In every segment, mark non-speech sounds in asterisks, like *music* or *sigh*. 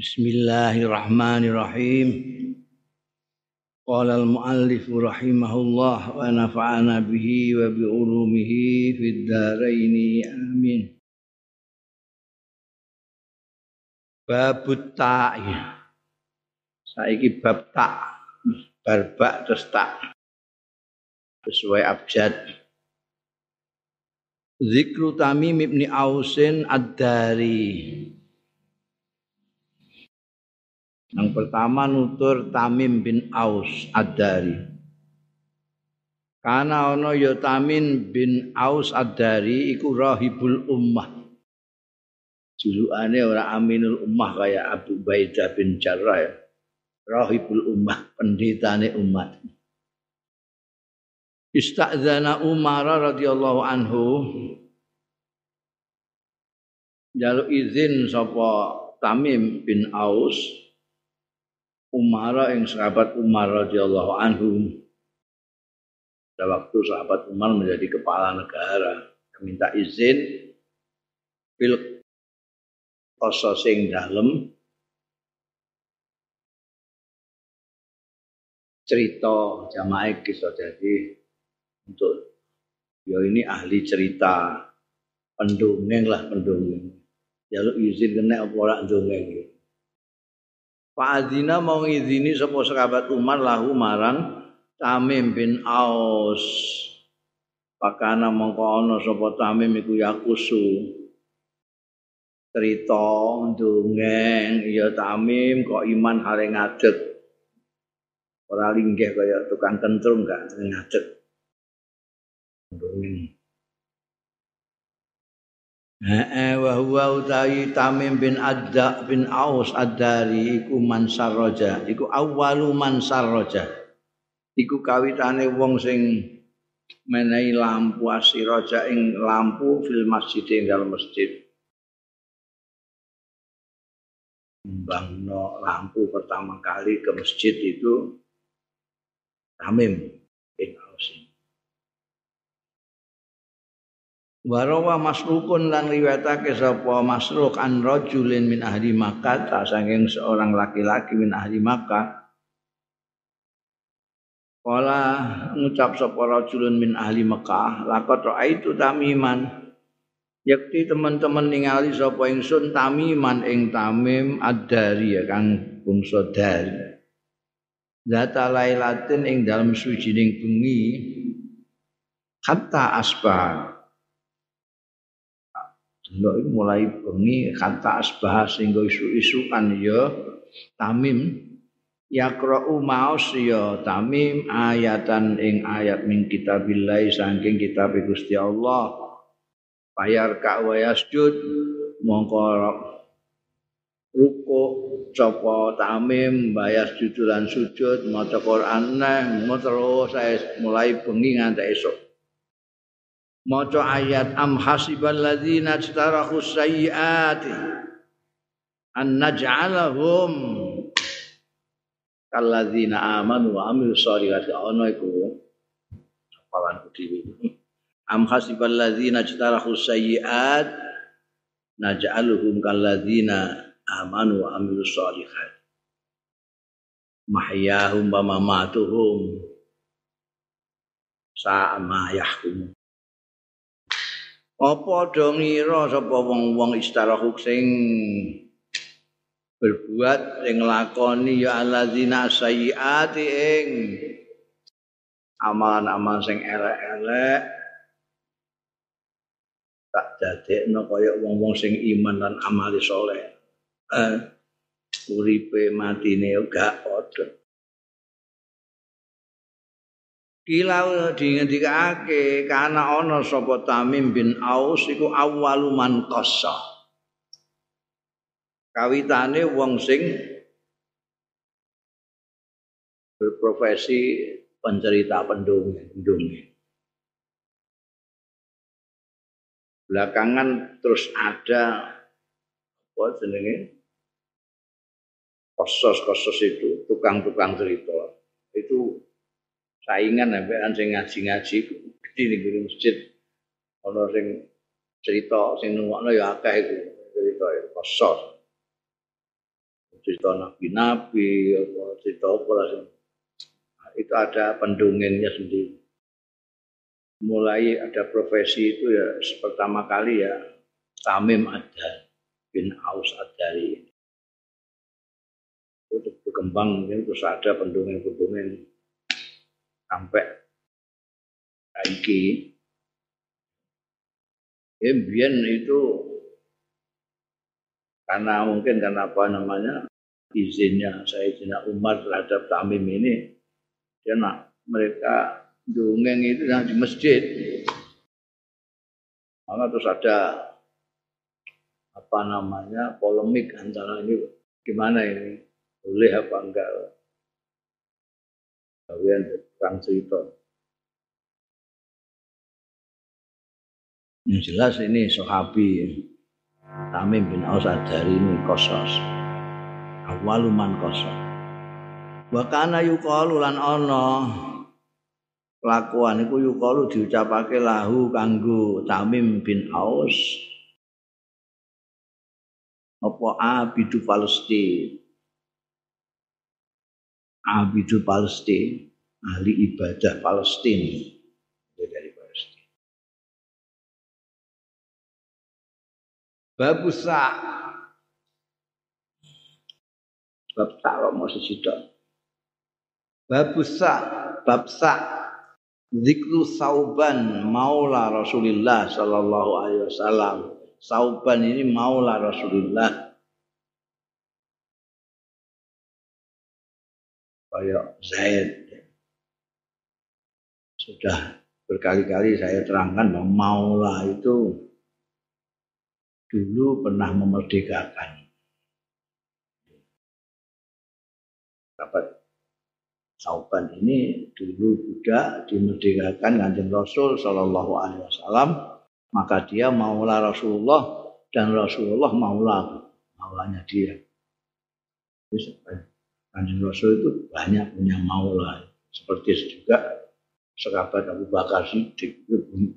Bismillahirrahmanirrahim. Qala al-muallif rahimahullah wa nafa'ana bihi wa bi ulumihi fid dharain amin. Babut ta'i. Saiki bab tak barbak terus tak sesuai abjad. Zikru Tamim ibni Ausin ad-Dari. Yang pertama nutur Tamim bin Aus Ad-Dari. Karena ono ya Tamim bin Aus Ad-Dari iku rahibul ummah. Julukane ora Aminul Ummah kayak Abu Baidah bin Jarrah ya. Rahibul ummah, pendetane umat. Istazana Umar radhiyallahu anhu jaluk izin sapa Tamim bin Aus Umar yang sahabat Umar radhiyallahu anhu. Pada waktu sahabat Umar menjadi kepala negara minta izin pil sing dalem. Cerita jamaah kisah jadi untuk ya ini ahli cerita pendongeng lah pendongeng. Jaluk izin kena apa ora ndongeng gitu. Fa'adzina mau ngizini sapa sahabat Umar lahu marang Tamim bin Aus. Pakana mongko ana sapa Tamim iku yakusu. Cerita ndongeng ya Tamim kok iman hale ngadeg. Ora linggih kaya tukang kentrung gak ngadeg. Ndongeng. Heeh wa huwa utawi Tamim bin Adda bin Aus Ad-Dari iku mansar raja, iku awwalu mansar raja. Iku kawitane wong sing menehi lampu asiraja ing lampu fil masjid ing dalam masjid. Mbangno lampu pertama kali ke masjid itu Tamim Warawa masrukun lan riwayatake sapa masruk an rajulin min ahli Makkah saking seorang laki-laki min ahli Makkah. Kala ngucap sapa rajulun min ahli Makkah, laqad raaitu tamiman. Yakti teman-teman ningali sapa ingsun tamiman ing tamim ad-dari ya kang bangsa dari. Zata lailatin ing dalam sujining bengi hatta asbah Delok mulai bengi kata asbah sehingga isu-isukan ya. Tamim. Yaqra'u maus ya. Tamim ayatan ing ayat min kitabillah saking kitab Gusti Allah. Bayar ka wa yasjud mongko ruku copo Tamim bayas judulan sujud maca Quran neh terus mulai bengi nganti esok maca ayat am hasibal ladzina istarahu sayyiati an naj'alahum kalladzina amanu wa amilu sholihati ana iku apalan dhewe am hasibal ladzina istarahu sayyiat naj'aluhum kalladzina amanu wa amilu sholihati mahyahum wa mamatuhum. Sa'a yahkumun apa do ngira sapa wong-wong istarahu sing berbuat sing nglakoni ya alladzina sayyiati ing amalan-amalan sing elek-elek. Tak dadekno kaya wong-wong sing iman lan amali saleh eh, uripe matine gak padha Kila dingendikake kana ana sapa Tamim bin Aus iku awwalu man qassa. Kawitane wong sing berprofesi pencerita pendongeng, pendongeng. Belakangan terus ada apa jenenge? Kosos-kosos itu, tukang-tukang cerita. Itu saingan ambekan sing ngaji-ngaji gede guru masjid ana sing cerita sing nungokno ya akeh iku cerita ya kosor cerita nabi-nabi, apa cerita apa lah. Itu ada pendongengnya sendiri. Mulai ada profesi itu ya pertama kali ya Tamim ada bin Aus Adari. Itu berkembang terus ada pendongeng-pendongeng sampai saiki. Ya, itu karena mungkin karena apa namanya izinnya saya Sayyidina Umar terhadap Tamim ini dia nak mereka dongeng itu yang di masjid. Maka terus ada apa namanya polemik antara ini gimana ini? Boleh apa enggak? Kalian perang cerita. Yang jelas ini sahabi Tamim bin Aus Adari ini kosos. Awaluman kosos. Wa kana yuqalu lan ana kelakuan iku yuqalu diucapake lahu kanggo Tamim bin Aus. Apa abidu Palestin abidu Palestin ahli ibadah Palestina. Babusa bab sak mau sesidok babusa bab sak zikru sauban maula Rasulullah sallallahu alaihi wasallam. Sauban ini maula Rasulullah kayak Zaid sudah berkali-kali saya terangkan bahwa maula itu dulu pernah memerdekakan. Dapat Sauban ini dulu juga dimerdekakan kanjeng Rasul Shallallahu Alaihi Wasallam, maka dia maulah Rasulullah dan Rasulullah maulah maulanya dia. Kanjeng Rasul itu banyak punya maulah, seperti juga sahabat Abu Bakar Siddiq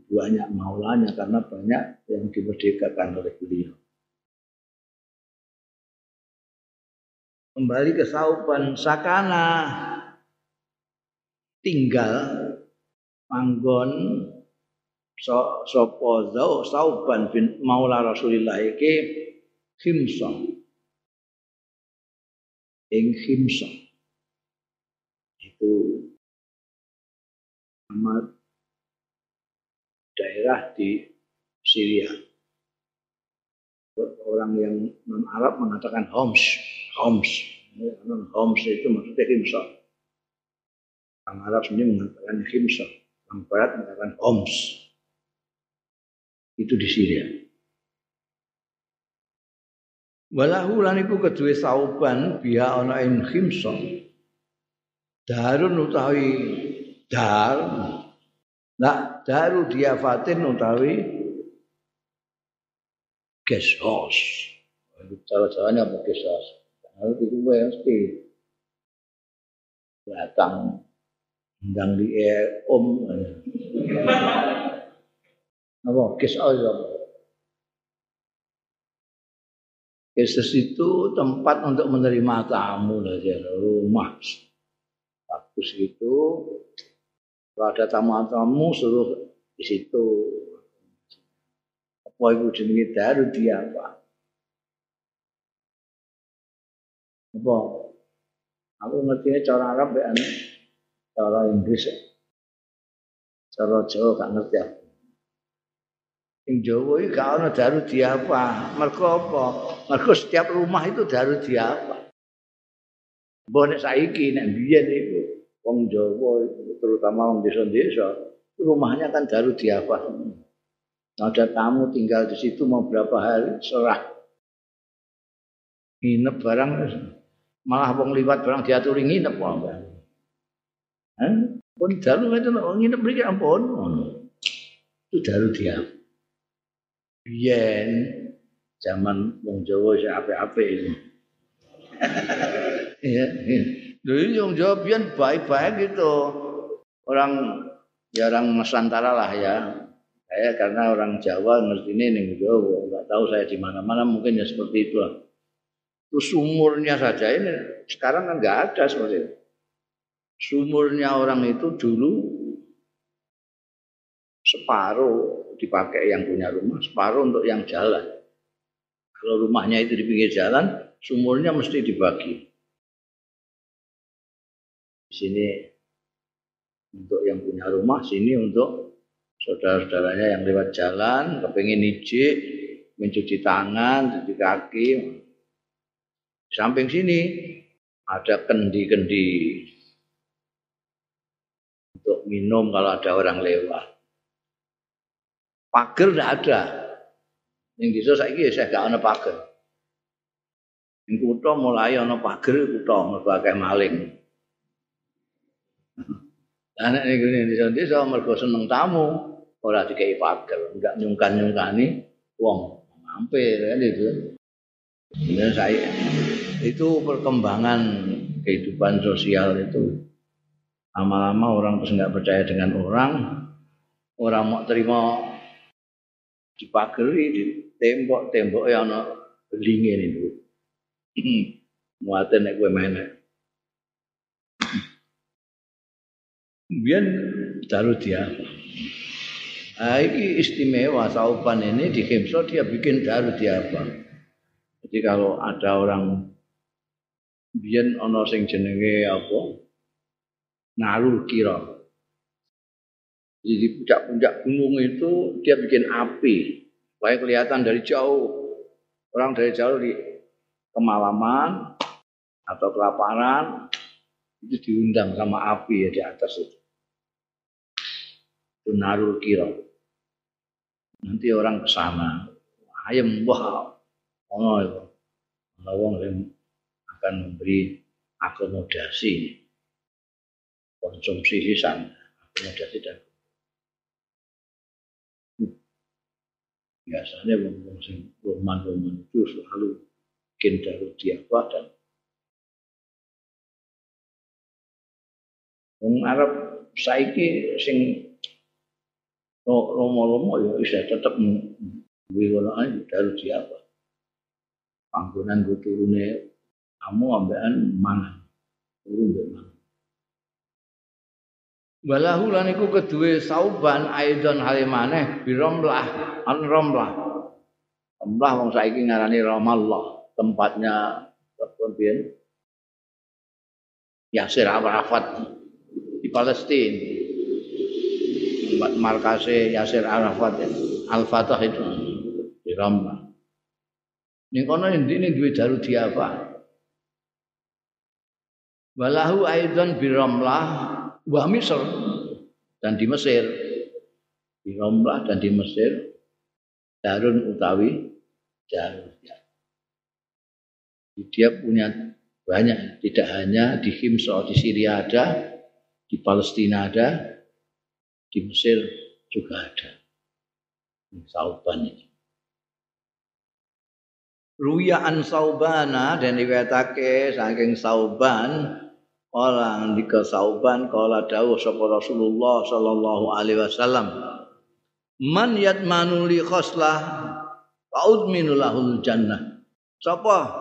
banyak maulanya karena banyak yang dimerdekakan oleh beliau. Kembali ke sauban sakana. Tinggal manggon so, sopo zau sauban bin maula Rasulillah iki khimsa ing khimsa itu nama daerah di Syria. Orang yang non Arab mengatakan Homs, Homs, Homs itu maksudnya Himsa. Orang Arab sendiri mengatakan Himsa, orang Barat mengatakan Homs. Itu di Syria. Walahu lan iku kedue sauban biya ana ing. Darun utawi dar nak daru diafatin utawi gesos. Cara caranya apa gesos? Harus itu mesti datang undang di om. Apa? Gesos apa? Yesus itu tempat untuk menerima tamu dari rumah. Bagus itu kalau ada tamu-tamu suruh di situ. Apa ibu jenenge daru dia apa? Apa? Aku ngerti cara Arab ya, cara Inggris, cara Jawa gak ngerti aku. Ing Jawa iki gak ana daru diapa. Mergo apa? Mergo setiap rumah itu daru diapa. Mbok nek saiki nek biyen iku wong Jawa terutama wong desa-desa rumahnya kan baru diapa ada tamu tinggal di situ mau berapa hari serah. Nginep barang malah wong liwat barang diatur nginep apa eh? pun dalu itu nginep mriki ampun. Itu dalu dia biyen zaman wong Jawa sing apik-apik. *laughs* Dulu yang jawabian baik-baik gitu. Orang ya orang Nusantara lah ya. Saya karena orang Jawa ngerti ini nih Jawa, nggak tahu saya di mana-mana mungkin ya seperti itu lah. Terus sumurnya saja ini sekarang kan nggak ada seperti itu. Sumurnya orang itu dulu separuh dipakai yang punya rumah, separuh untuk yang jalan. Kalau rumahnya itu di pinggir jalan, sumurnya mesti dibagi. Di sini untuk yang punya rumah, sini untuk saudara-saudaranya yang lewat jalan, kepingin ijik, mencuci tangan, cuci kaki. Di samping sini ada kendi-kendi untuk minum kalau ada orang lewat. Pagar tidak ada, yang desa saiki ya saya gak ana pager. Ing kutha mulai ana pager kutha mergo akeh maling. Lah nek ning ngene desa-desa mergo seneng tamu ora dikei pager, enggak nyungkan-nyungkani wong mampir kan itu. Dan saya itu perkembangan kehidupan sosial itu lama-lama orang terus nggak percaya dengan orang orang mau terima dipageri di tembok-tembok yang ana belinge niku. *clears throat* Muate nek kowe. Biyen daru dia. Ah, ini istimewa saupan ini di Himso dia bikin daru apa? Jadi kalau ada orang biyen ana sing jenenge apa? Narul kira. Jadi di puncak-puncak gunung itu dia bikin api supaya kelihatan dari jauh. Orang dari jauh di kemalaman atau kelaparan itu diundang sama api ya di atas itu. Itu narul kira. Nanti orang ke sana, ayam wah, oh itu. Yang akan memberi akomodasi konsumsi hisan, akomodasi dan biasanya wong sing roman-roman itu selalu bikin daru diapa dan wong Arab saiki sing romo-romo ya bisa tetap duwe ngono ae daru diapa panggonan go kamu ambekan mangan turun mbek mangan Walahu lan iku kedue sauban aidon halimane biromlah an romlah. Romlah wong saiki ngarani Ramallah, tempatnya kemudian Yasir Arafat di Palestina. Tempat markase Yasir Arafat Al-Fatah itu. Di Ramlah. Ning kono ini duwe daru diapa? Walahu aidon biromlah wa Misr dan di Mesir. Di Romlah dan di Mesir. Darun utawi Darun dia punya banyak tidak hanya di Himso di Syria ada di Palestina ada di Mesir juga ada. Sauban ini. Ruya an Saubana dan diwetake saking Sauban Kala ndika sauban kala dawuh sapa Rasulullah sallallahu alaihi wasallam Man yatmanu li khoslah faudminu lahul jannah. Sapa?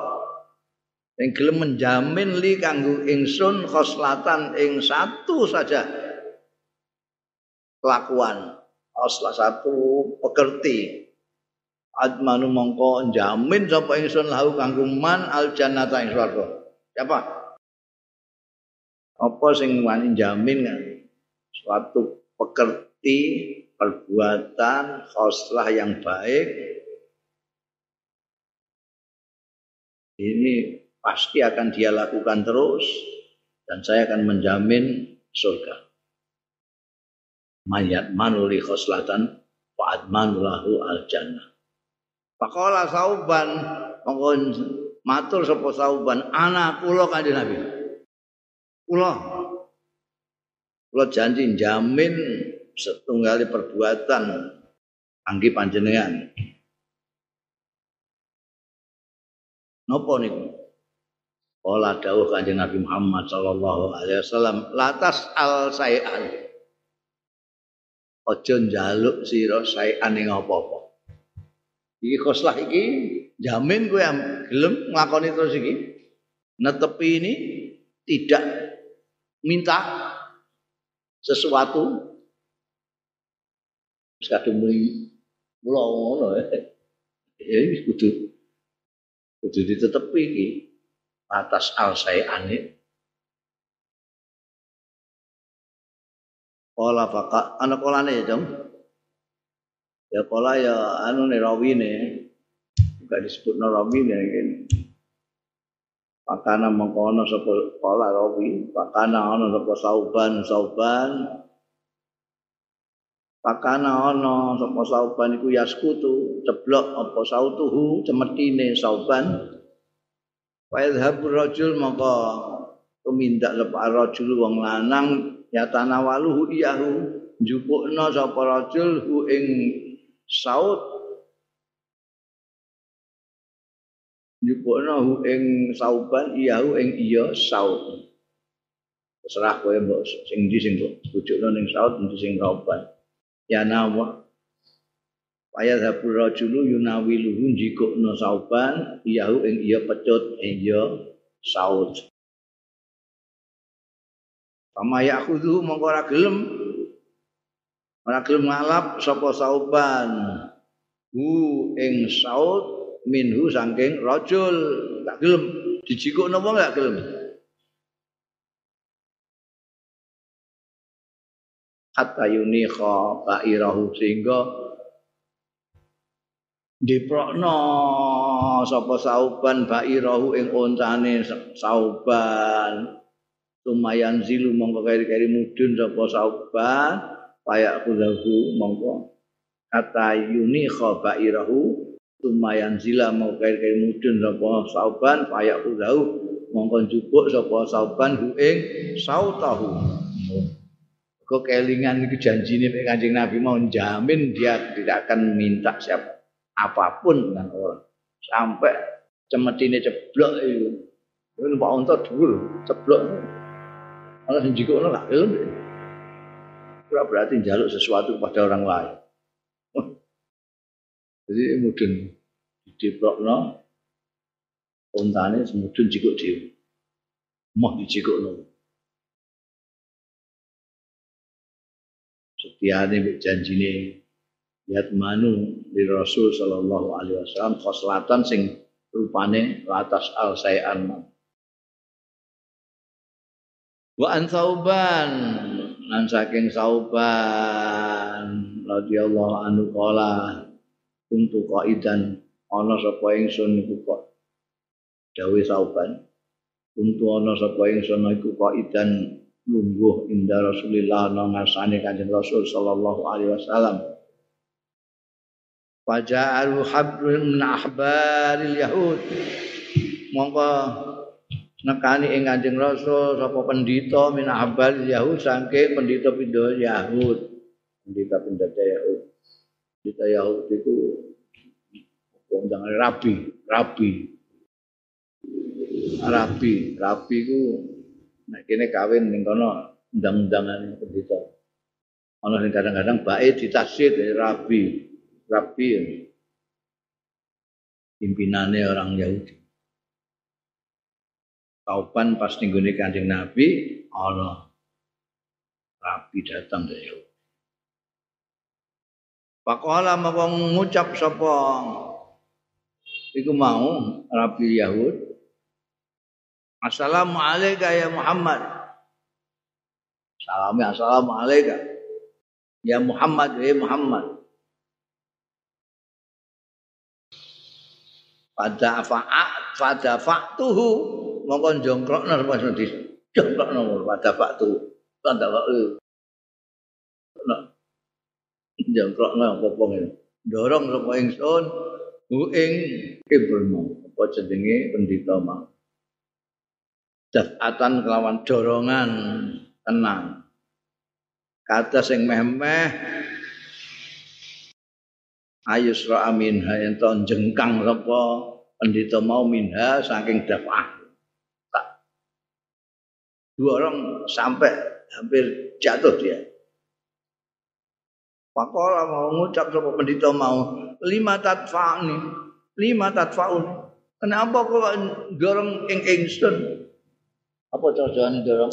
Sing gelem menjamin li kanggo ingsun khoslatan ing satu saja kelakuan. Khoslah satu pekerti admanu mongko jamin sapa ingsun lahu kanggo man al jannata ing swarga. Siapa? Apa sing wani jamin kan? Suatu pekerti perbuatan khoslah yang baik. Ini pasti akan dia lakukan terus dan saya akan menjamin surga mayat manuli khoslatan fa'ad manulahu al jannah Pakola sauban mongko matur sapa sauban anak kula kanjeng Nabi Kula kula janji jamin setunggali perbuatan anggi panjenengan. Napa niku? Kala dawuh Kanjeng Nabi Muhammad sallallahu alaihi wasallam, latas al sayan. Aja njaluk sira sayan ing apa-apa. Iki khoslah iki Jamin yang gelem nglakoni terus iki. Netepi ini tidak minta sesuatu Wis kadung muni kula ngono ya wis kudu kudu ditetepi iki atas al sayane Kala faka ana kolane ya, Dong. Ya kala ya anu ne rawine. Enggak disebut rawine ini. Pakana mengkono sapa kala rawi, pakana ana sapa sauban sauban. Pakana ana sapa sauban iku yaskutu ceblok apa sautuhu cemetine sauban. Wa yadhhabur rajul maka tumindak lepa rajul wong lanang ya tanawaluhu iyahu njupukna sapa rajul hu ing saut. Njupukna hu ing sauban iyahu ing iya saut. Terserah kowe mbok sing ndi sing bojokno ning saut ndi sing sauban. Ya nawa Paya dapur rajulu yunawiluhu jikukna sauban iyahu ing iya pecut iya saut Pama yakhudhu mongko ora gelem. Ora gelem ngalap sapa sauban. Hu ing saut minhu saking rajul. Gak gelem. Dijikukno wong gak gelem? Hatta yunikha ba'irahu sehingga diprokno sapa sauban ba'irahu ing ontane sauban lumayan zilu mongko kari-kari mudun sapa sauban payak kulahu mongko. Kata yuni khabairahu lumayan zila mongko kari-kari mudun sapa sauban payak kulahu mongko njupuk sapa sauban hu ing sautahu. Kok kelingan itu janjine mek Kanjeng Nabi mau jamin dia tidak akan minta siapa apa pun dengan orang sampai cemetine ceblok itu Pak Unta dulu ceblok Ana sing jikono gak gelem. Ora berarti njaluk sesuatu pada orang lain. Jadi mudun dideprokno untane semudun jikuk dhewe. Moh dijikukno. Setiane mbek janjine Yat manu di Rasul sallallahu alaihi wasallam khoslatan sing rupane latas al sayan Wa an sauban lan saking sauban radhiyallahu anhu qala kuntu qaidan ana sapa ingsun iku kok dawe sauban. Kuntu ana sapa ingsun iku qaidan lungguh inda Rasulillah ana ngasane Kanjeng Rasul sallallahu alaihi wasallam. Faja'alu habrun min ahbaril yahud. Mongko nekani ing Kanjeng Rasul sapa pendhita min ahbal Yahud sangke pendhita pindha Yahud. Pendhita pindha Yahud. Pendhita Yahud itu wong rabi rabi. Rabi rabi ku nek kene kawin ning kono undang-undangan pendhita. Ana sing kadang-kadang bae ditafsir dari rabi. Rabi pimpinannya orang Yahudi Tauban pas ninggone Kanjeng Nabi ana rabi datang dari Yahudi. Pakola mau ngucap sapa iku mau Rabi Yahud. Assalamualaikum ya Muhammad. Salamnya assalamualaikum. Ya Muhammad, ya Muhammad. Pada fa'at, pada fa'tuhu mongko jongkrokno sapa sedhi jongkrokno pada waktu pada waktu nah jongkrokno apa ngene dorong sapa ingsun? Hu ing ibrmu apa jenenge pendhita mau? Dafatan kelawan dorongan. Tenang. Kata sing meh-meh. Ayusra amin. Ento jengkang sapa pendhita mau minha saking dafah dua orang sampai hampir jatuh dia. Pakola mau ngucap sama pendeta mau lima tatfa'ni. lima tatfaun. Kenapa kok dorong ing ingsun? Apa cocokane dorong?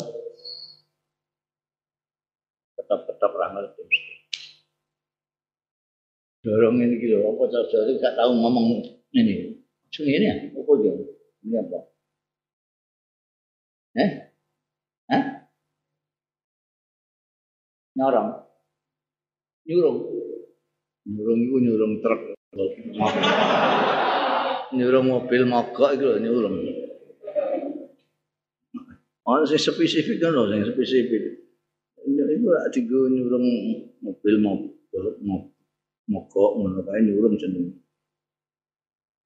Tetap-tetap ra ngerti. Dorong ini gitu, apa cocokane gak tahu ngomong ini. Cuma ini ya, apa dia? Ini apa? Eh? Nyorong. Nyurung. Nyurung itu nyurung truk. nyurung mobil mogok itu nyurung. Ono sing spesifik kan lho, sing spesifik. Itu lak digo nyurung mobil mogok mogok ngono kae nyurung jeneng.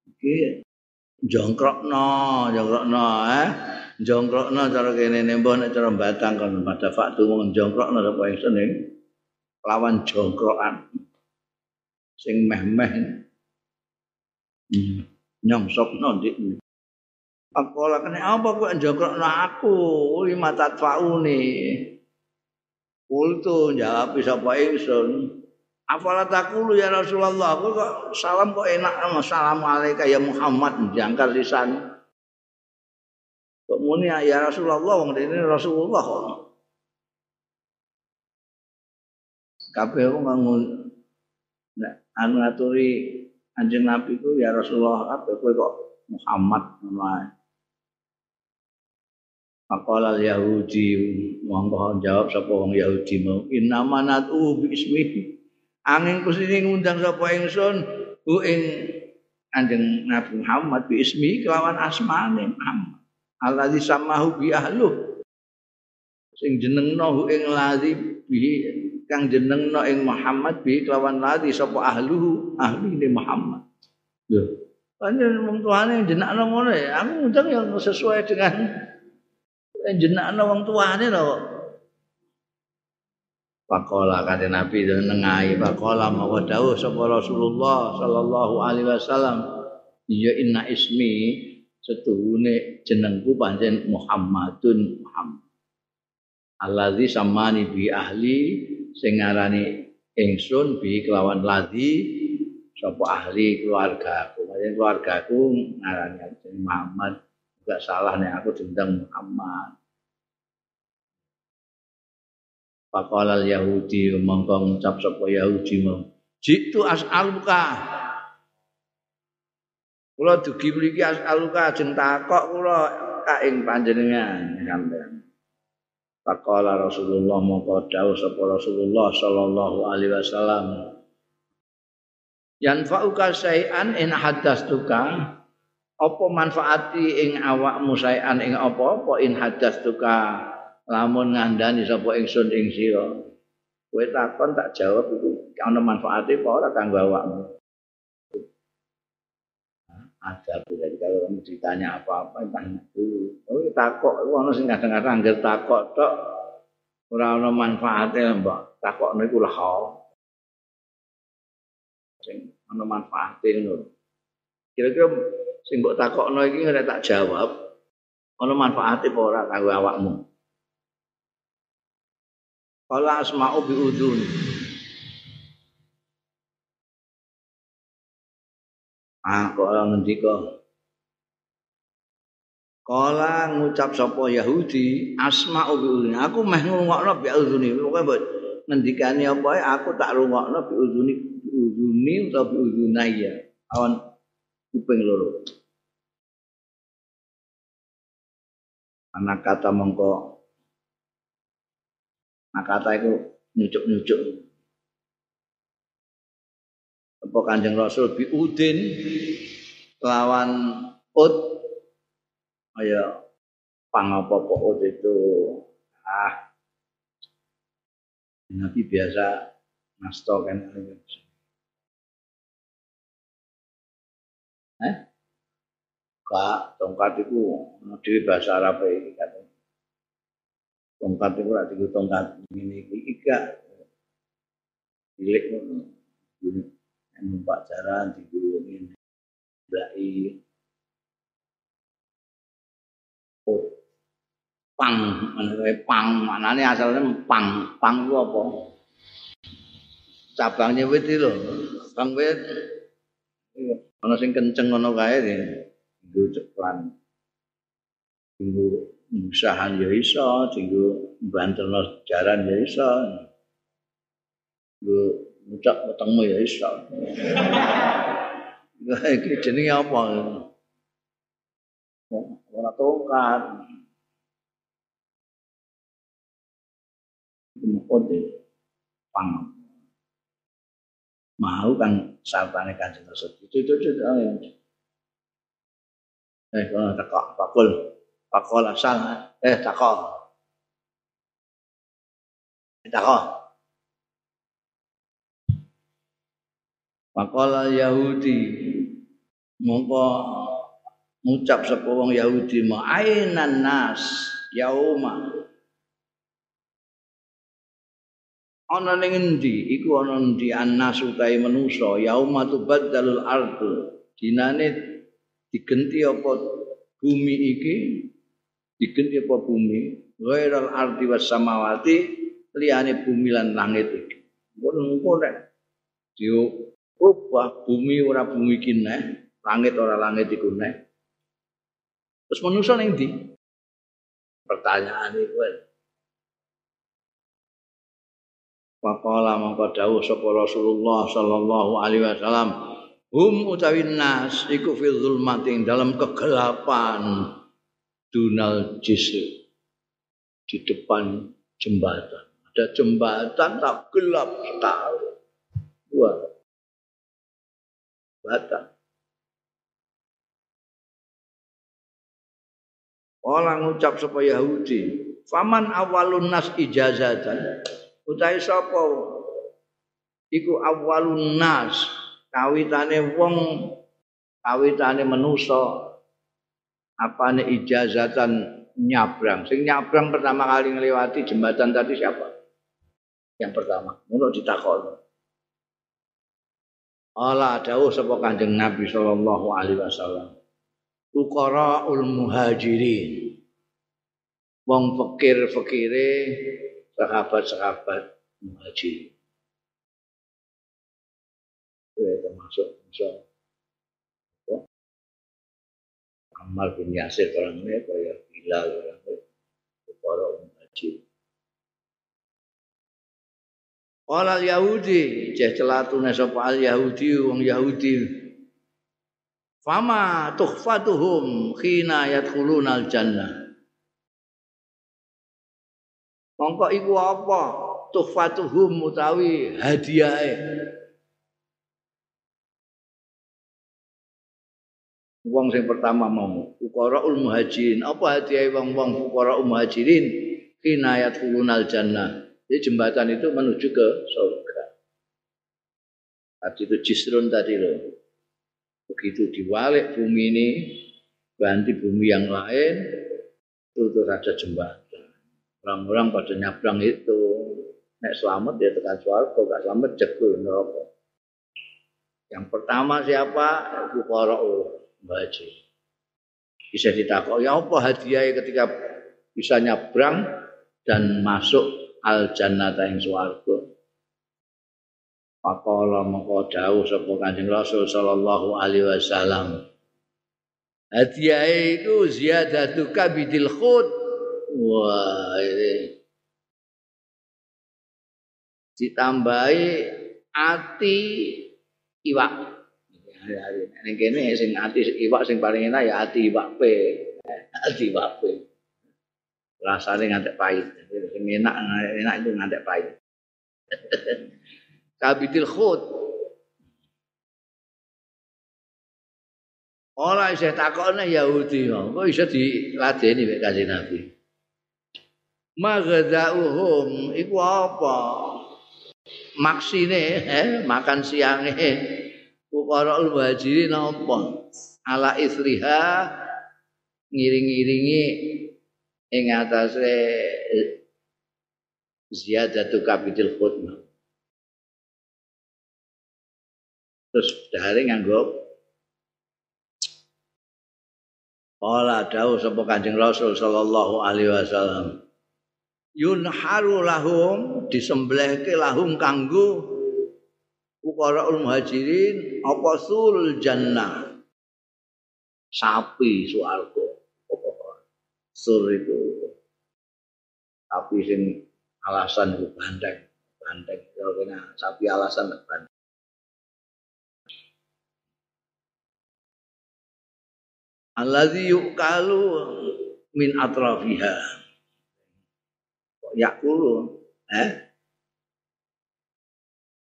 Iki jongkrokno, jongkrokno eh. Jongkrokno cara kene nembah nek cara batang kan pada faktu mung jongkrokno apa yang seneng lawan jongkrokan. Sing meh-meh. Hmm. nyongsokno ndik Akola kene apa kok jongkrokno aku? Lima tatfauni Kultu jawab sapa ingsun Afala takulu ya Rasulullah. Aku kok salam kok enak Assalamualaikum ya Muhammad. Jangkar lisan muni ya Rasulullah wong ini Rasulullah kok. Kabeh wong nganggo nek anu aturi Anjing Nabi ku ya Rasulullah kabeh kowe kok Muhammad ngono Faqala Yahudi monggo jawab sapa wong Yahudi mau inna manatu bi ismihi. Angin kusine ngundang sapa ingsun ku ing Anjing Nabi Muhammad bi ismi kelawan asmane Muhammad alladzi samahu bi ahlu sing jenengno ing ladzi bi kang jenengno ing Muhammad bi kelawan ladzi sapa ahli Muhammad. Lho. Pancen wong tuane jenakno ngono ya aku ngundang yang sesuai dengan jenakno wong tuane lho Pakola kata Nabi nengai Pakola mawa dawuh sapa Rasulullah sallallahu alaihi wasallam ya inna ismi setuhune jenengku pancen Muhammadun Muhammad. Allazi samani bi ahli sing ngarani ingsun bi kelawan ladzi sapa ahli keluarga aku. Pancen keluarga aku ngarani Muhammad. Enggak salah nih aku dendang Muhammad. Pakalal Yahudi mongko ngucap sapa Yahudi mau. Jitu as'aluka Kula dugi mriki asaluka ajeng takok kula ka ing panjenengan sampean. Faqala Rasulullah mongko dawuh sapa Rasulullah sallallahu alaihi wasallam. Yanfa'uka syai'an in haddastuka apa manfaati ing awakmu syai'an ing apa-apa in haddastuka lamun ngandani sapa ingsun ing sira. Kowe takon tak jawab iku ana manfaate apa ora kanggo awakmu. Ada jadi kalau kamu ditanya apa-apa tanya dulu oh takok. Itu orang sing kadang-kadang anggar takok tok. Ora ana manfaate mbak. Takok niku lah sing ana manfaate ngono. Kira-kira sing mbok takokno iki nek tak jawab ana manfaate apa ora kanggo awakmu? Kala asma'u bi Ah kok ngendika. Kala ngucap sapa Yahudi asma'u bi Aku meh ngrungokno bi udhuni. Pokoke mbok ngendikane apa aku tak rungokno bi udhuni bi udhuni utawa bi udhunaya. Awan kuping loro. Anak kata mongko Anak kata itu nyucuk-nyucuk apa Kanjeng Rasul bi udin lawan ut ayo pangapa kok ut itu? Ah. Nabi biasa nasto kan. Eh? Kak, tongkat itu di bahasa Arab ini kan. Tongkat itu ada tongkat ini ini gak. Milik numpak jalan digulungin blai oh, pang mana pang ini asalnya pang. Pang itu apa? Cabangnya wit itu pang wit. Ana sing kenceng ngono kae nggo ceplan. Nggo usahan ya iso, nggo banterno jaran ya iso. Nggo ngucap wetengmu ya iso. Iki jenenge apa? Ora tongkat. Kode pang. Mau kan sabane kanjeng Rasul. Itu itu itu. Eh, takok pakul, pakul asal, eh takok. Takok. Pakola Yahudi mongko ngucap sapa wong Yahudi ma ainan nas yauma? Ana ning endi iku ana endi annas utahe manusa yauma tubaddalul ardu. Dinane digenti apa bumi iki? Digenti apa bumi? Ghairal ardi was samawati. Liyane bumi lan langit iki. Ngono nek rubah bumi ora bumi kene langit ora langit iku nek terus manusa ning ndi pertanyaan iku Faqala mangko dawuh sapa Rasulullah sallallahu alaihi wasallam, hum utawi nas iku fi zulmatin dalam kegelapan dunal jisr di depan jembatan. Ada jembatan tak gelap sekali. Jembatan. Orang ngucap sapa Yahudi, "Faman awalun nas ijazatan?" utahe sapa? Iku awalun nas kawitane wong kawitane manusa. Apane ijazatan nyabrang? Sing nyabrang pertama kali ngelewati jembatan tadi siapa? Yang pertama menurut ditakon Allah dawuh sapa Kanjeng Nabi sallallahu alaihi wasallam Fuqaraul muhajirin wong fakir-fakire sahabat-sahabat muhajir. Itu termasuk bisa ya. Amal bin Yasir orang ini kaya Bilal orang ini para muhajir. Orang Yahudi, ceh celatune sapa al Yahudi wong Yahudi. Fama tuhfatuhum khina yadkhuluna al jannah. Mongko iku apa? Tuhfatuhum utawi hadiahe. Wong sing pertama mau fuqaraul muhajirin. Apa hadiah wong-wong fuqaraul muhajirin? Kinayat fulunal jannah. Jadi jembatan itu menuju ke surga. Tadi itu jisrun tadi loh. Begitu diwalik bumi ini, ganti bumi yang lain, itu terus ada jembatan. orang-orang pada nyabrang itu nek selamat dia tekan suarga gak selamat jegul neraka yang pertama siapa fuqara'ul baji bisa ditakok ya apa hadiah ketika bisa nyabrang dan masuk al jannata ing swarga Pakola mengko dawuh sapa Kanjeng Rasul sallallahu alaihi wasallam Hadiah itu ziyadatu kabidil khut Wah, ini ditambahi ati iwak. Ning kene sing ati iwak sing paling enak ya ati iwak pe. Ati iwak pe. Rasane ngantek pahit. Sing enak enak itu ngantek pahit. *laughs* Kabitil khut. Ora isih takokne Yahudi kok iso diladeni mek Kanjeng Nabi. Maghda'uhum iku apa? Maksine eh, makan siange fuqara'ul muhajirin apa? Ala isriha ngiring-iringi ing atase ziyadatu kapitil khutbah. Terus dari nganggo Kala dawuh sapa Kanjeng Rasul sallallahu alaihi wasallam yunharu lahum disembelihke lahum kanggo fuqaraul muhajirin apa sul jannah sapi swarga sur itu sapi sing alasan itu bandeng bandeng. Kalau sapi alasan bandeng. Alladzi yukalu min atrafiha. Yakulu eh?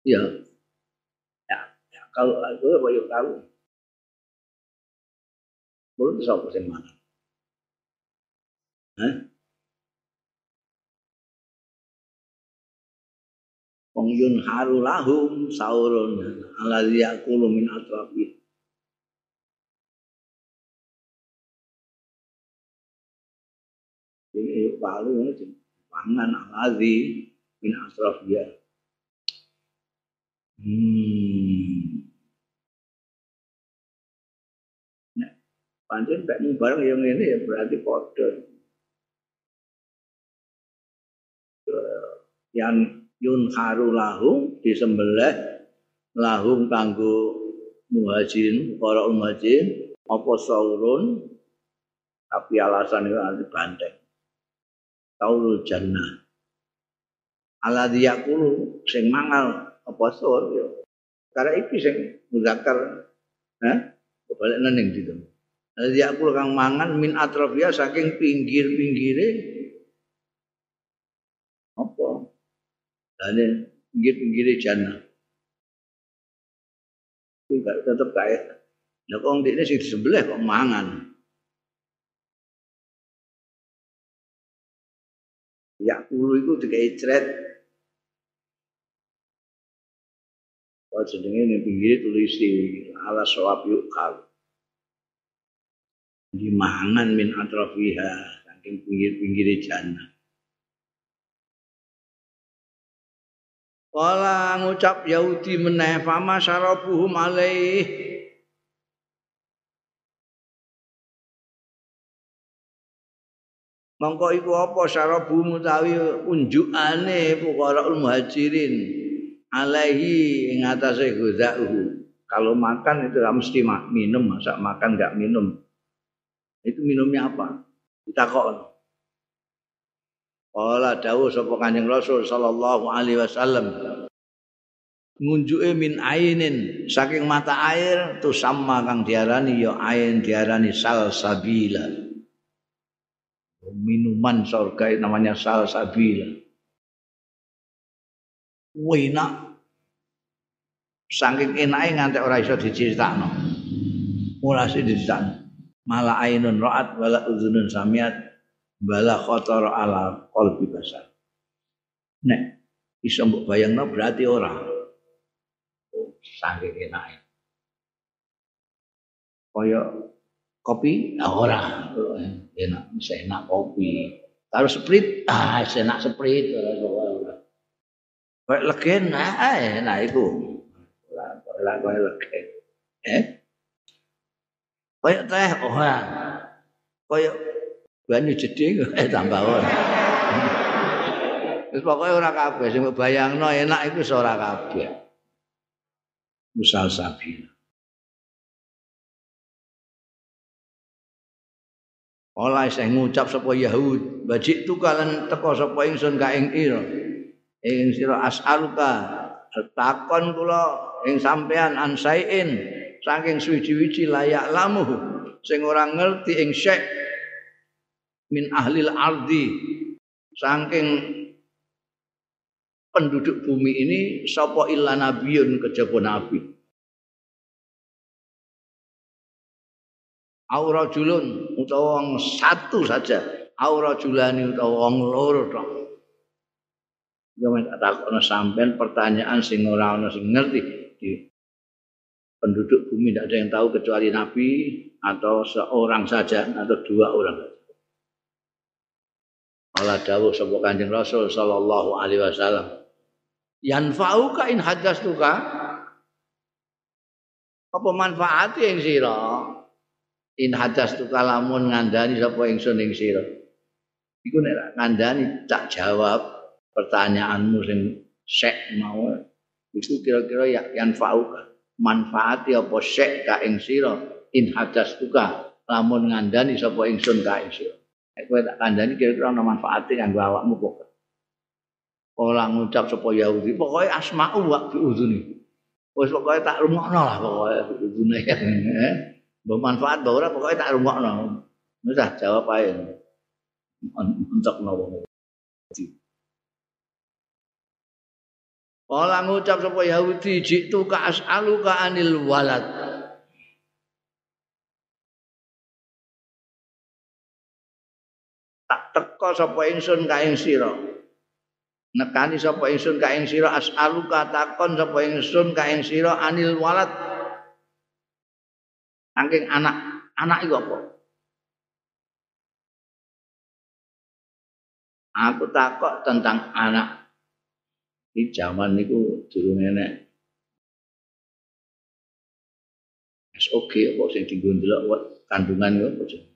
Ya. Ya, ya. Kalau apa yukalu belum bisa apa sih mana eh Wong yun haru lahum saurun alladzi yakulu min atrafiha ini palu pangan alazi min asrafiyah hmm. Nek pancen pek bareng yang ini ya berarti kode yang yun haru lahum disembelih lahum kanggo muhajirin para muhajirin apa saurun? Tapi alasan itu nanti banteng. Taulul jannah. Ala diyakulu sing mangal apa sur yo karena iki sing muzakkar ha balik nang ning ditu kang mangan min atrofia saking pinggir-pinggire apa dane pinggir-pinggire jannah Enggak tetep kaya. Lah kok ndekne sing sebelah kok mangan. Ya ulu itu dikai cret. Oh jenenge ning pinggir tulisi ala sawab yuk kal. Dimangan min atrafiha saking pinggir-pinggir jannah. Kala ngucap Yahudi meneh fama syarabuhum alaih Mongko iku apa syarabu mutawi unjukane fuqaraul muhajirin alaihi ing atase ghuzauhu. Kalau makan itu mesti minum, masa makan enggak minum. Itu minumnya apa? Ditakon. Qala dawuh sapa Kanjeng Rasul sallallahu alaihi wasallam ngunjuke min ainin saking mata air tu sama kang diarani ya ain diarani salsabila minuman surga namanya salsabila. Wina saking enake nganti ora iso diceritakno. Mulase diceritakno. Mala ainun ra'at wala uzunun samiat bala khotor ala qalbi basar. Nek iso mbok bayangno berarti ora. Saking enake. Kaya kopi? Ora. Enak bisa enak kopi. Kalau sprit ah enak sprit kayak legen ah enak itu lah kayak legen. Eh? Kayak teh oh kayak banyu jeding eh tambah ora. Wis pokoke ora kabeh. Sing bayangno enak iku ora kabeh. Musal sabina. Ola sing ngucap sapa Yahud, bajik tu kalan teko sapa ingsun ka ing ira. Ing sira as'aluka takon kula ing sampean ansaiin saking suwi-wiji layak lamu sing ora ngerti ing syek min ahlil ardi saking penduduk bumi ini sapa illa nabiyun kejaba nabi. Aura julun utawa wong satu saja. Aura julani utawa wong loro tok. Yo mek takokno sampean pertanyaan sing ora ana sing ngerti. Di penduduk bumi tidak ada yang tahu kecuali nabi atau seorang saja atau dua orang Allah dawuh sapa Kanjeng Rasul sallallahu alaihi wasallam yanfa'uka in hadastuka apa manfaat yang sira in hadas tu kalamun ngandani sapa ingsun ing sira iku nek ngandani tak jawab pertanyaanmu sing sek mau Iku kira-kira ya yang fauka. Manfaati apa syek ka ing sira in hadas tuka lamun ngandani sapa ingsun ka ing sira. Kowe tak kandhani kira-kira ana manfaate kanggo awakmu pokok. Ora ngucap sapa Yahudi, pokoke asma'u wa bi udhuni. Wis pokoke tak rungokno lah pokoke udhune. *laughs* Mbok manfaat mbok ora pokoke tak rungokno. Wis jawab ae. Untuk wong. Kala ngucap sapa Yahudi jitu ka as'alu ka anil walad. Teko sapa ingsun ka ing sira. Nekani sapa ingsun ka ing sira as'alu ka takon sapa ingsun ka ing sira anil walad. Saking anak, anak iku apa? Aku takok tentang anak Ini zaman niku durung enek. SOG apa sing dienggo ndelok kandungan apa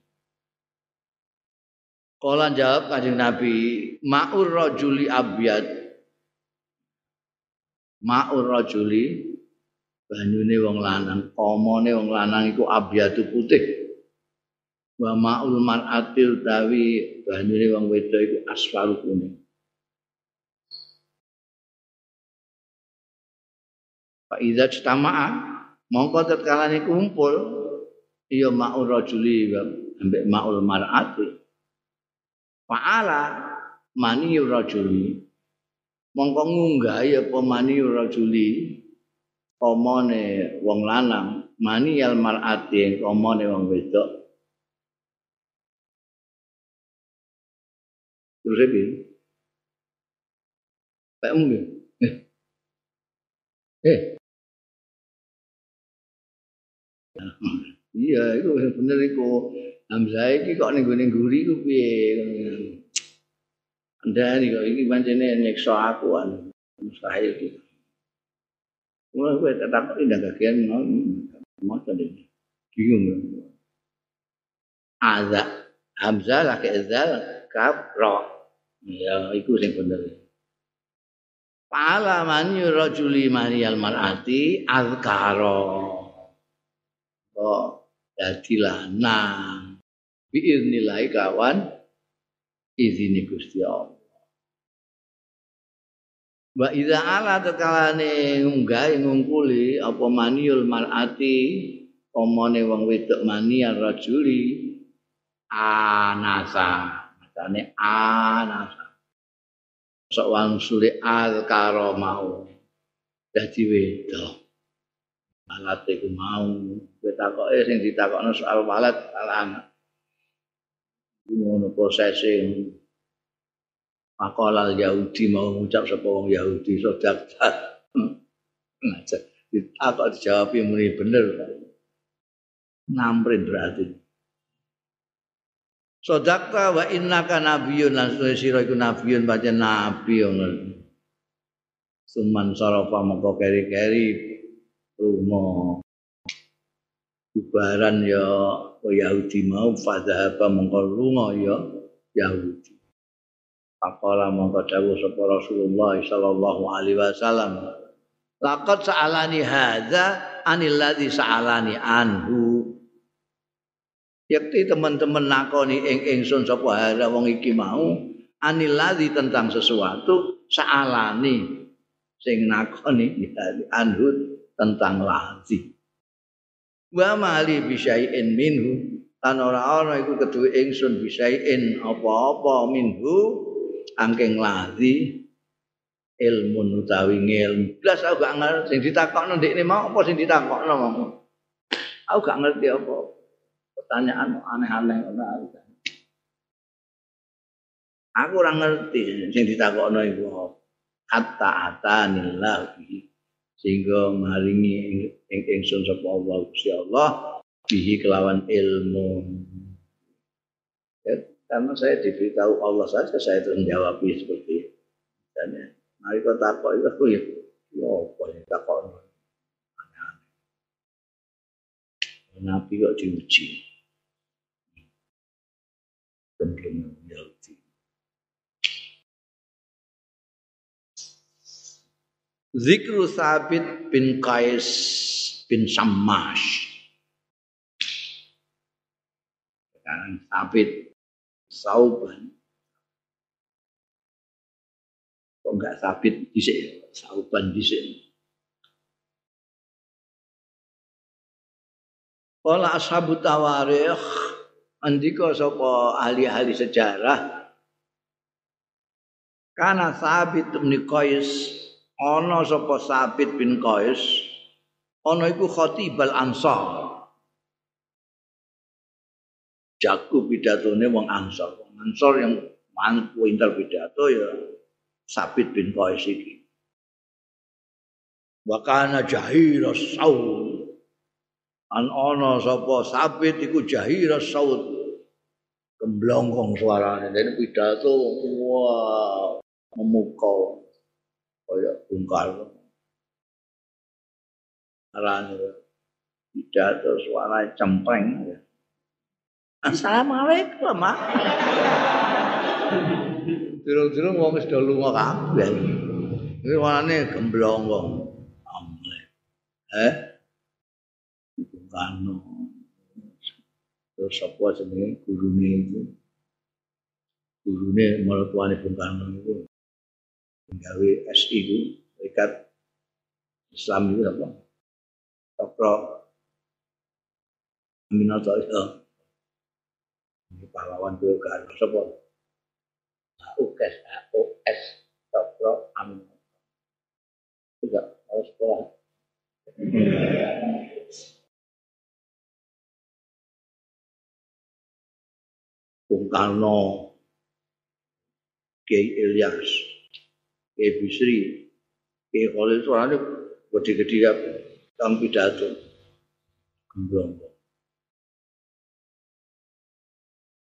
Kala jawab Kanjeng Nabi, ma'ur rajuli abyad. Ma'ur rajuli banyune wong lanang, omone wong lanang iku abyadu putih. Wa ma'ul mar'atil tawi banyune wong wedok iku asfaru kuning. Fa idza ijtama'a mongko tatkala kumpul iya ma'ul rajuli ambek ma'ul mar'ati. Fa'ala mani rajuli mongko ngunggah ya apa mani rajuli omone wong lanang mani al mar'ati omone wong wedok Terus ya, Pak. Eh. Eh. Iya, itu bener iku. Hamzah iki kok ning gone nguri ku piye? Andani kok iki pancene nyiksa aku an. Mustahil iki. Mulai gue tetap tidak kagian mau tadi bingung. Ada Hamzah laki Azal kaf ro. Ya, itu yang bener. Pala man yurajuli maniyal mar'ati azkaro. Oh, jadilah nang biiznillah kawan. Izini Gusti Allah. Wa idza ala tekalane ngunggah ngungkuli apa maniul mar'ati omone wong wedok mani rajuli. Anasa. Makane anasa. Sok wang sule al karo mau. Dadi wedok. Alat iku mau. Kowe takoke sing ditakokno soal walat al anak ngono prosesing Makolal Yahudi mau ngucap sapa wong Yahudi sodak ngajak ditakok dijawab yang muni bener namprin berarti. Sodakta wa innaka nabiyyun lan sira iku nabiyyun pancen nabi ngono. Suman sarafa mongko keri-keri rumo bubaran ya Yahudi mau fadhaba mongko lunga ya Yahudi. Pakola mongko dawuh Rasulullah sallallahu alaihi wasallam laqad sa'alani hadza anil ladzi sa'alani anhu. Yakti teman-teman nakoni ing ingsun sapa hadza wong iki mau anil ladzi tentang sesuatu sa'alani. Sing nakoni *laughs* anhu tentang lazi. Wa mali bisyai'in minhu lan ora ana iku kedue ingsun bisyai'in apa-apa minhu angking lazi ilmu utawi ilmu. Blas aku gak ngerti sing ditakokno ndekne mau apa sing ditakokno mau. Aku gak ngerti apa. Pertanyaan aneh-aneh ngono aku. Aku ora ngerti sing ditakokno iku apa. Hatta atanillah sehingga maringi ing ingsun sapa Allah Gusti Allah bihi kelawan ilmu. Ya, karena saya diberitahu Allah saja saya terus menjawab seperti itu. Dan ya, mari kau takut *laughs* itu aku ya ya apa ya takut Nabi kok diuji? Belum Zikru Sabit bin Qais bin Sammash. Sekarang Sabit Sauban. Kok enggak Sabit di sini? Sauban di sini. Kala ashabu tawarikh andika sapa ahli-ahli sejarah Kana Sabit bin Qais ana sapa Sabit bin Qais ana iku khatibal ansar. Jago pidatone wong ansar. Wong ansar yang mampu intel pidato ya Sabit bin Qais iki. Wa kana jahira saud an ana sapa Sabit iku jahira saud gemblongkong suarane. Dan pidato wah memukau kaya Bung Karno. Arane pidato suara cempreng. Assalamualaikum, Mak. Durung-durung wong wis do lunga kabeh. Iki warnane gemblong wong. Eh? Bung Karno. Terus apa jenenge gurune itu? Gurune mertuane Bung Karno itu gawe SI itu serikat Islam itu apa? Tokro. Aminato itu ini pahlawan Golkar siapa? UKS AOS Tokro Aminato juga harus sekolah. Bung Karno. Kiai Ilyas Kiai Bisri, Kiai Khalil suaranya gede-gede ya, dalam pidato. Gemblong.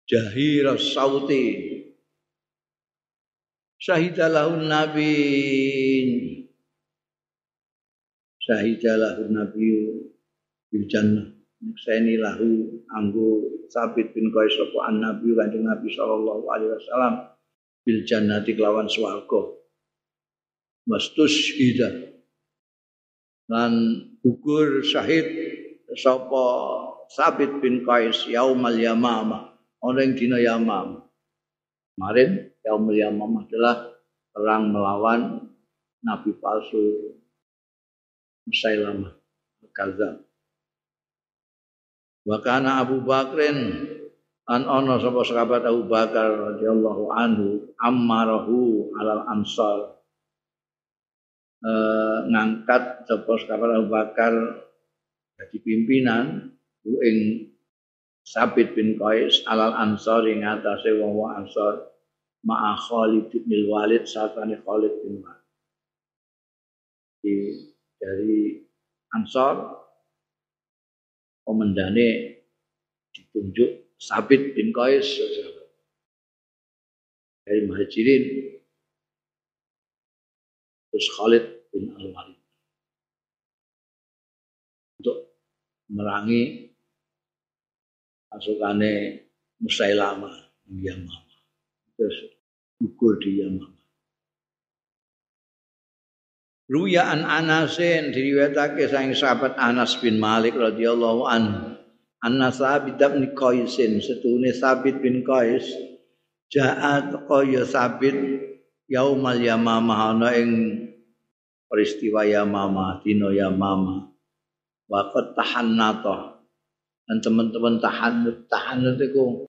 Jahira sauti. Syahidalahun nabi. Syahidalahun nabi bil jannah. Lahu anggo sabit bin Qais sapa an nabi kanjeng Nabi sallallahu alaihi wasallam bil jannati kelawan swarga mastushhida lan gugur syahid sapa Sabit bin Qais yaumal yamama. Ana ing dina yamam kemarin yaumul yamam adalah perang melawan nabi palsu Musailamah Kazam wa Abu Bakrin an ana sapa sahabat Abu Bakar radhiyallahu anhu ammarahu alal ansar eh, ngangkat sapa kabar Abu Bakar jadi pimpinan ku Sabit bin Qais alal Ansar ing atase wong-wong Ansar ma'a Khalid bin Walid satane Khalid bin Walid. Dari Ansar komandane ditunjuk Sabit bin Qais. Dari Muhajirin terus Khalid bin Al-Walid. Untuk merangi pasukannya Musailama di Yamama terus gugur di Yamama Ruya an Anasin diriwayatake saking sahabat Anas bin Malik radhiyallahu anhu. Anna Sabit bin Qaisin setune Sabit bin Qais Ja'at qaya Sabit yaumal yamamah ana ing peristiwa Yamama, dino Yamama. Waqat tahannata. Dan teman-teman tahanut, tahanut itu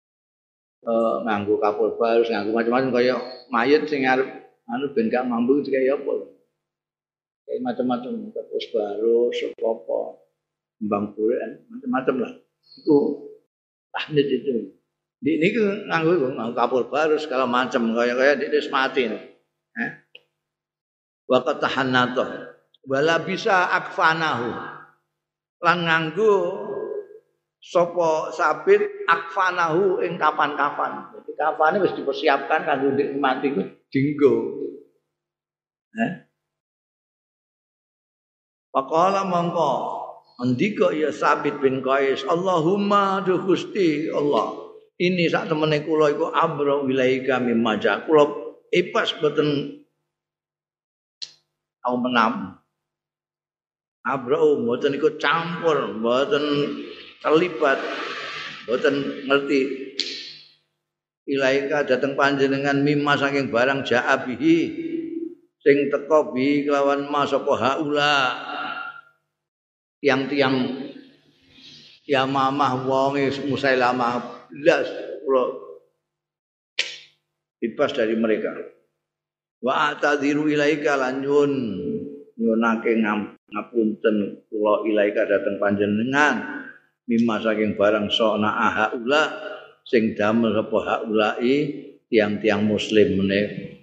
uh, nganggo kapur baru, nganggo macam-macam kaya mayat sing arep anu ben gak mampu kaya apa. Kayak macam-macam kapur baru, sepopo, kembang bulan, macam-macam lah. Itu tahnut itu. Di ini nganggo nganggo kapur baru segala macam kaya kaya di mati. Eh? Wa qatahannatu wala bisa akfanahu. Lan nganggo sapa sabit akfanahu ing kapan-kapan. Jadi kafane wis dipersiapkan kanggo mati ku dinggo. Eh Pakola mongko Andika ya Sabit bin Qais Allahumma du Gusti Allah ini sak temene kula iku abra wilaika mimma kula ipas boten kaum menam. Abraham mboten ikut campur, mboten terlibat, mboten ngerti. Ilaika dateng panjenengan mimma saking barang ja'abihi sing teko bi kelawan ma sapa haula. Tiang-tiang ya mamah wong musailamah. Blas kula bebas dari mereka wa atadiru ilaika lanjun. Nyunake ngapunten kula ilaika dateng panjenengan. Mimma saking barang sona ahaula sing damel apa haulai tiang-tiang muslim meneh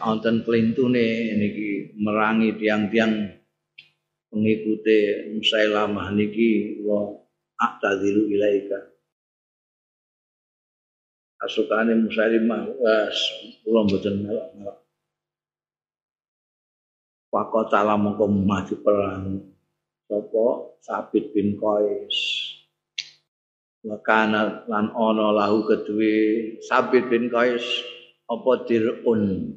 wonten plintune niki merangi tiang-tiang pengikuti Musailamah niki wa aqtadiru ilaika asukane Musailamah was kula mboten melok-melok. Pakotala mongko maju perang sapa Sabit bin Qais. Wakana lan ana lahu kedue. Sabit bin Qais apa dirun?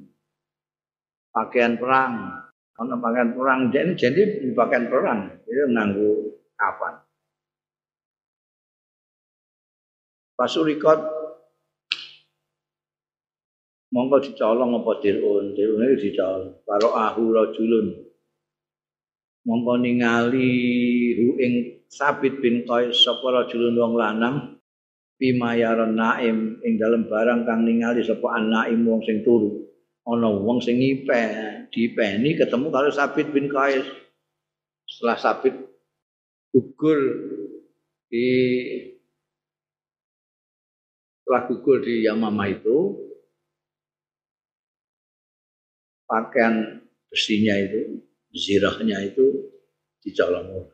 Pakaian perang. Ana pakaian perang. Jadi jadi pakaian perang. Itu nganggo kapan? Pasurikot monggo dicolong apa dirun itu dicolong. Karo ahu rajulun. Monggo ningali hu ing sabit bin qais sapa rajulun wong lanang? Bimayaron naim ing dalam barang kang ningali sapa anaim wong sing turu. Ana wong sing ngipe dipeni ketemu karo Sabit bin Qais. Setelah Sabit gugur di setelah gugur di Yamama itu pakaian besinya itu zirahnya itu dicolong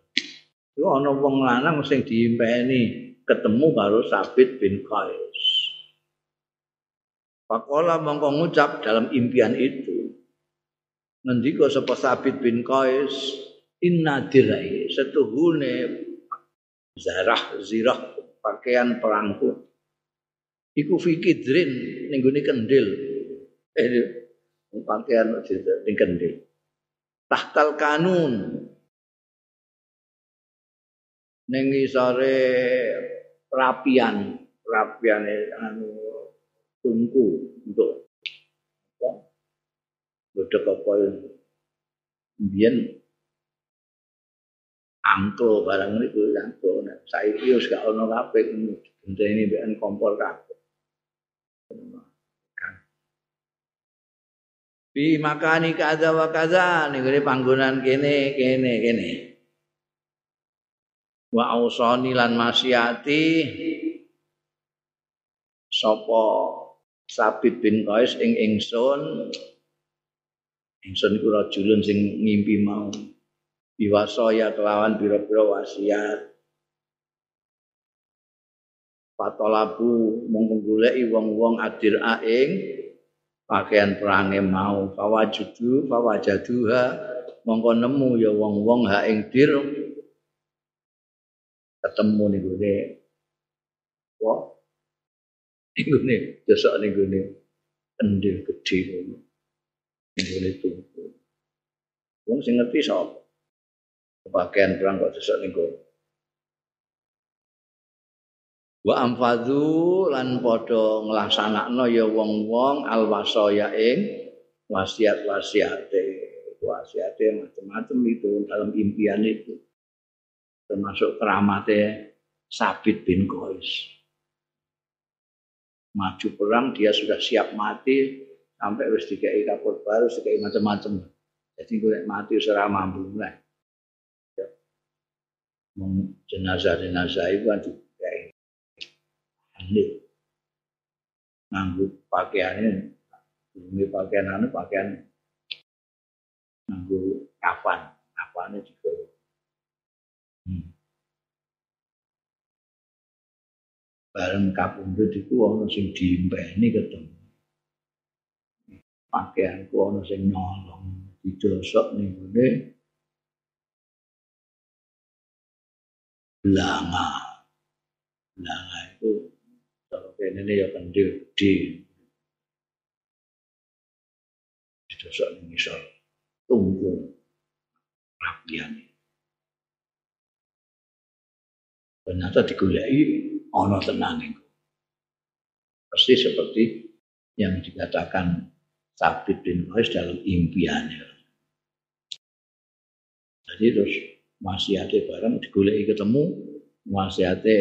itu ana wong lanang sing diimpeni ketemu karo Sabit bin Qais Pakola mongko ngucap dalam impian itu. Ngendika sapa Sabit bin Qais, inna dirai setuhune zarah zirah pakaian perangku. Iku fikidrin ning kendil. Eh pakaian ning kendil. Tahtal kanun. Ning isore rapian, rapiane anu tungku untuk apa? Bodok apa Biyen angklo barang niku angklo nek saiki wis gak ono kabeh ini mbek kompor kabeh. Bi makani kaza wa kaza niku panggonan kene kene kene. Wa ausani lan masyati sapa Sabit bin Qais ing ingsun. Ingsun iku rajulun sing ngimpi mau. Biwasaya kelawan pira-pira wasiat. Patolabu mung goleki wong-wong adir aing pakaian perange mau fawajudu fawajaduha mongko nemu ya wong-wong ha ing dir ketemu niku ne wah Ini jasa ini gini endil gede ngono. Ini tunggu. Wong sing ngerti? Pakaian perang kok jasa ning Wa amfadhu lan padha nglaksanakno ya wong-wong alwasaya ing wasiat-wasiate. Wasiate macam-macam itu dalam impian itu. Termasuk keramatnya Sabit bin Qais. maju perang dia sudah siap mati sampai wis dikai kapur baru dikai macam-macam jadi gue mati serah mampu lah ya. jenazah jenazah itu kan dikai aneh nganggu pakaiannya ini pakaian anu pakaian nganggu kafan kafannya juga hmm. bareng kapundhut iku ana sing diimpeni ketemu. Pakaianku ana sing nyolong, didosok ning ngene belanga. Belanga kene ya kendil gede. Didosok ning isor. tunggu rapian. Ternyata digulai ono tenang. Persis seperti yang dikatakan Sabit bin Qais dalam impiannya. Jadi terus wasiatnya bareng digulai ketemu wasiatnya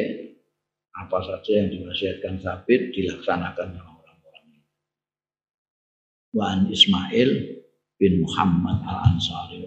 apa saja yang diwasiatkan Sabit dilaksanakan sama orang-orang ini. Wan Ismail bin Muhammad al Ansari